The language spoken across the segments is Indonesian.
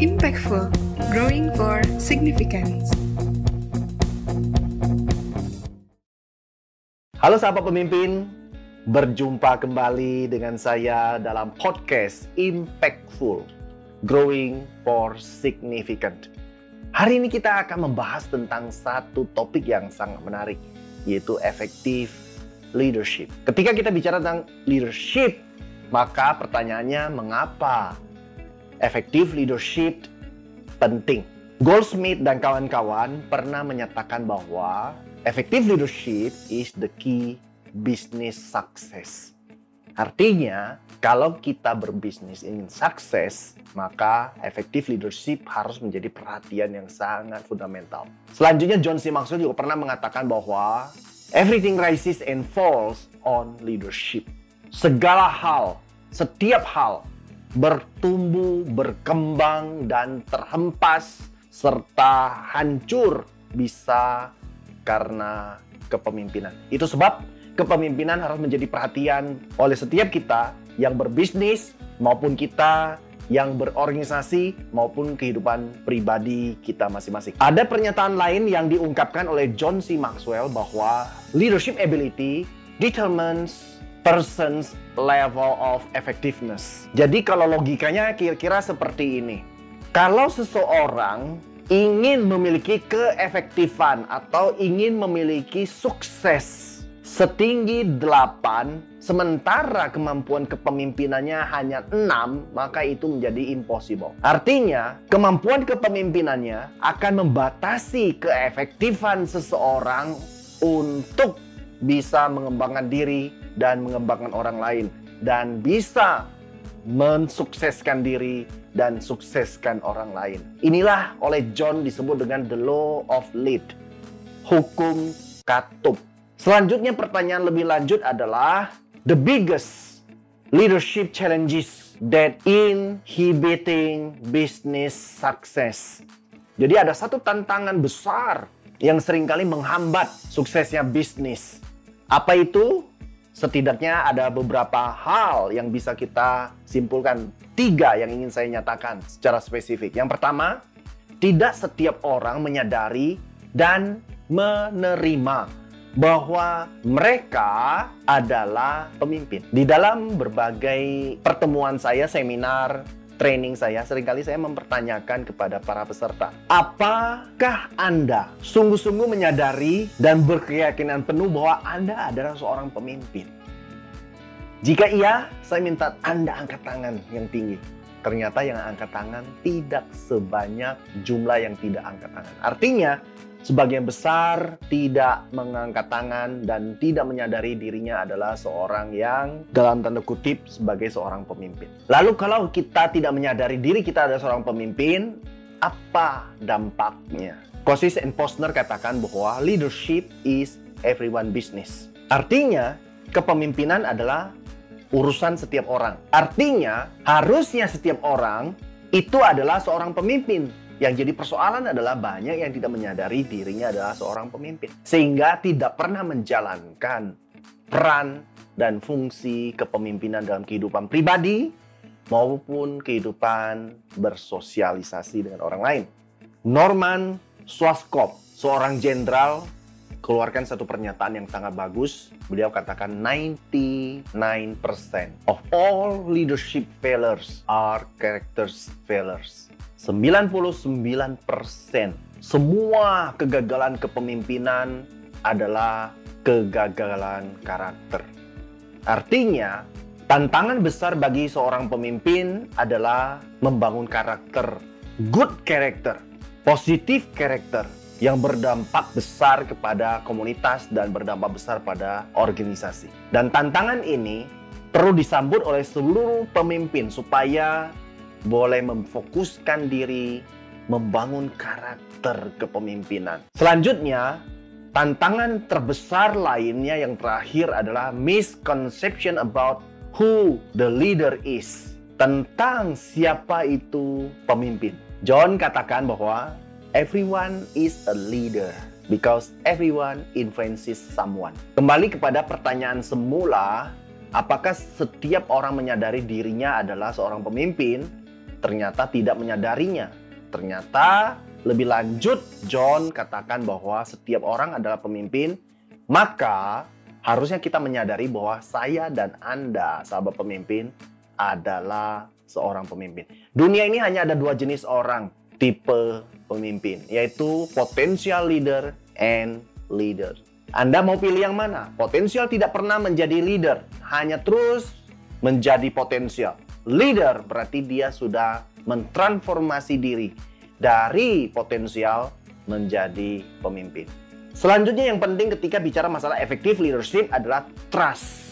Impactful, growing for significance. Halo sahabat pemimpin, berjumpa kembali dengan saya dalam podcast Impactful, Growing for Significant. Hari ini kita akan membahas tentang satu topik yang sangat menarik, yaitu effective leadership. Ketika kita bicara tentang leadership, maka pertanyaannya mengapa effective leadership penting? Goldsmith dan kawan-kawan pernah menyatakan bahwa effective leadership is the key business success. Artinya, kalau kita berbisnis ingin sukses, maka effective leadership harus menjadi perhatian yang sangat fundamental. Selanjutnya, John C. Maxwell juga pernah mengatakan bahwa everything rises and falls on leadership. Segala hal, setiap hal bertumbuh, berkembang, dan terhempas serta hancur bisa karena kepemimpinan. Itu sebab kepemimpinan harus menjadi perhatian oleh setiap kita yang berbisnis maupun kita yang berorganisasi maupun kehidupan pribadi kita masing-masing. Ada pernyataan lain yang diungkapkan oleh John C. Maxwell bahwa leadership ability determines person's level of effectiveness. Jadi kalau logikanya kira-kira seperti ini. Kalau seseorang ingin memiliki keefektifan atau ingin memiliki sukses setinggi 8 sementara kemampuan kepemimpinannya hanya 6 maka itu menjadi impossible. Artinya kemampuan kepemimpinannya akan membatasi keefektifan seseorang untuk bisa mengembangkan diri dan mengembangkan orang lain dan bisa mensukseskan diri dan sukseskan orang lain. Inilah oleh John disebut dengan the law of lead. Hukum katup. Selanjutnya pertanyaan lebih lanjut adalah the biggest leadership challenges that inhibiting business success. Jadi ada satu tantangan besar yang sering kali menghambat suksesnya bisnis. Apa itu? Setidaknya ada beberapa hal yang bisa kita simpulkan. Tiga yang ingin saya nyatakan secara spesifik. Yang pertama, tidak setiap orang menyadari dan menerima bahwa mereka adalah pemimpin. Di dalam berbagai pertemuan saya, seminar, training saya, sering kali saya mempertanyakan kepada para peserta, apakah Anda sungguh-sungguh menyadari dan berkeyakinan penuh bahwa Anda adalah seorang pemimpin? Jika iya, saya minta Anda angkat tangan yang tinggi. Ternyata yang angkat tangan tidak sebanyak jumlah yang tidak angkat tangan. Artinya, sebagian besar tidak mengangkat tangan dan tidak menyadari dirinya adalah seorang yang dalam tanda kutip sebagai seorang pemimpin. Lalu kalau kita tidak menyadari diri kita adalah seorang pemimpin, apa dampaknya? Kosis and Posner katakan bahwa leadership is everyone business. Artinya, kepemimpinan adalah urusan setiap orang. Artinya, harusnya setiap orang itu adalah seorang pemimpin. Yang jadi persoalan adalah banyak yang tidak menyadari dirinya adalah seorang pemimpin. Sehingga tidak pernah menjalankan peran dan fungsi kepemimpinan dalam kehidupan pribadi maupun kehidupan bersosialisasi dengan orang lain. Norman Schwarzkopf, seorang jenderal, keluarkan satu pernyataan yang sangat bagus. Beliau katakan 99% of all leadership failures are characters failures. 99% semua kegagalan kepemimpinan adalah kegagalan karakter. Artinya, tantangan besar bagi seorang pemimpin adalah membangun karakter, good character, positif karakter yang berdampak besar kepada komunitas dan berdampak besar pada organisasi. Dan tantangan ini perlu disambut oleh seluruh pemimpin supaya boleh memfokuskan diri, membangun karakter kepemimpinan. Selanjutnya, tantangan terbesar lainnya yang terakhir adalah misconception about who the leader is. Tentang siapa itu pemimpin. John katakan bahwa everyone is a leader because everyone influences someone. Kembali kepada pertanyaan semula, apakah setiap orang menyadari dirinya adalah seorang pemimpin ternyata tidak menyadarinya. Ternyata lebih lanjut John katakan bahwa setiap orang adalah pemimpin, maka harusnya kita menyadari bahwa saya dan Anda, sahabat pemimpin, adalah seorang pemimpin. Dunia ini hanya ada dua jenis orang, tipe pemimpin, yaitu potensial leader and leader. Anda mau pilih yang mana? Potensial tidak pernah menjadi leader, hanya terus menjadi potensial. Leader berarti dia sudah mentransformasi diri dari potensial menjadi pemimpin. Selanjutnya yang penting ketika bicara masalah effective leadership adalah trust.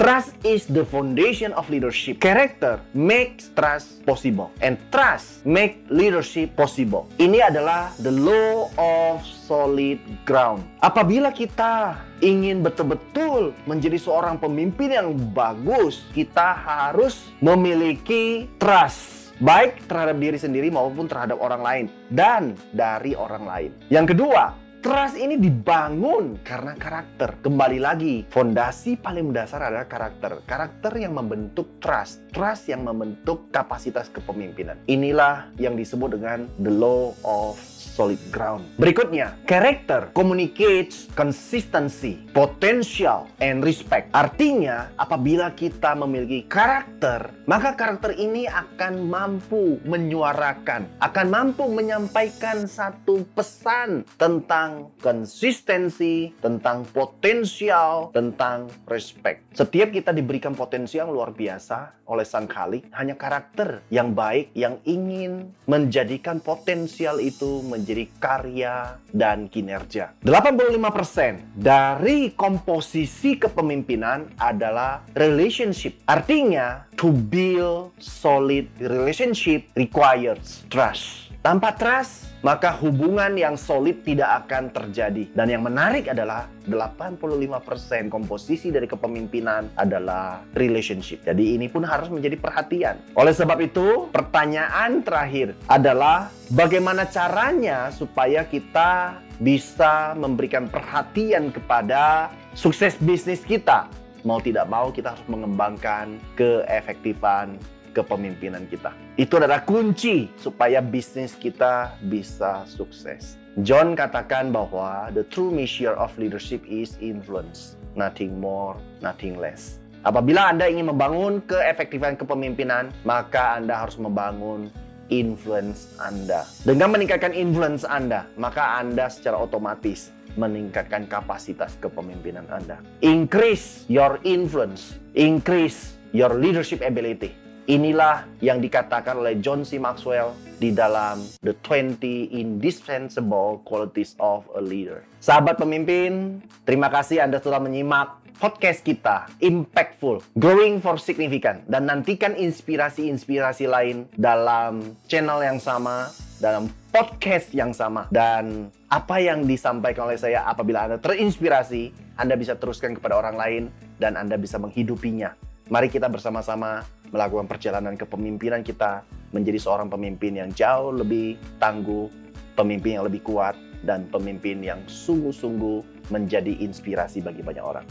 Trust is the foundation of leadership. Character makes trust possible. And trust make leadership possible. Ini adalah the law of solid ground. Apabila kita ingin betul-betul menjadi seorang pemimpin yang bagus, kita harus memiliki trust baik terhadap diri sendiri maupun terhadap orang lain dan dari orang lain. Yang kedua, Trust ini dibangun karena karakter. Kembali lagi, fondasi paling mendasar adalah karakter. Karakter yang membentuk trust. Trust yang membentuk kapasitas kepemimpinan. Inilah yang disebut dengan the law of solid ground. Berikutnya, character communicates consistency, potential, and respect. Artinya, apabila kita memiliki karakter, maka karakter ini akan mampu menyuarakan, akan mampu menyampaikan satu pesan tentang konsistensi, tentang potensial, tentang respect. Setiap kita diberikan potensial yang luar biasa oleh Sang Khalik, hanya karakter yang baik yang ingin menjadikan potensial itu menjadi karya dan kinerja. 85% dari komposisi kepemimpinan adalah relationship. Artinya, to build solid relationship requires trust. Tanpa trust, maka hubungan yang solid tidak akan terjadi. Dan yang menarik adalah 85% komposisi dari kepemimpinan adalah relationship. Jadi ini pun harus menjadi perhatian. Oleh sebab itu, pertanyaan terakhir adalah bagaimana caranya supaya kita bisa memberikan perhatian kepada sukses bisnis kita. Mau tidak mau kita harus mengembangkan keefektifan kepemimpinan kita. Itu adalah kunci supaya bisnis kita bisa sukses. John katakan bahwa the true measure of leadership is influence, nothing more, nothing less. Apabila Anda ingin membangun keefektifan kepemimpinan, maka Anda harus membangun influence Anda. Dengan meningkatkan influence Anda, maka Anda secara otomatis meningkatkan kapasitas kepemimpinan Anda. Increase your influence, increase your leadership ability. Inilah yang dikatakan oleh John C. Maxwell di dalam The 20 Indispensable Qualities of a Leader. Sahabat pemimpin, terima kasih Anda telah menyimak podcast kita Impactful, Growing for Significant dan nantikan inspirasi-inspirasi lain dalam channel yang sama, dalam podcast yang sama dan apa yang disampaikan oleh saya apabila Anda terinspirasi, Anda bisa teruskan kepada orang lain dan Anda bisa menghidupinya. Mari kita bersama-sama melakukan perjalanan kepemimpinan kita menjadi seorang pemimpin yang jauh lebih tangguh, pemimpin yang lebih kuat, dan pemimpin yang sungguh-sungguh menjadi inspirasi bagi banyak orang.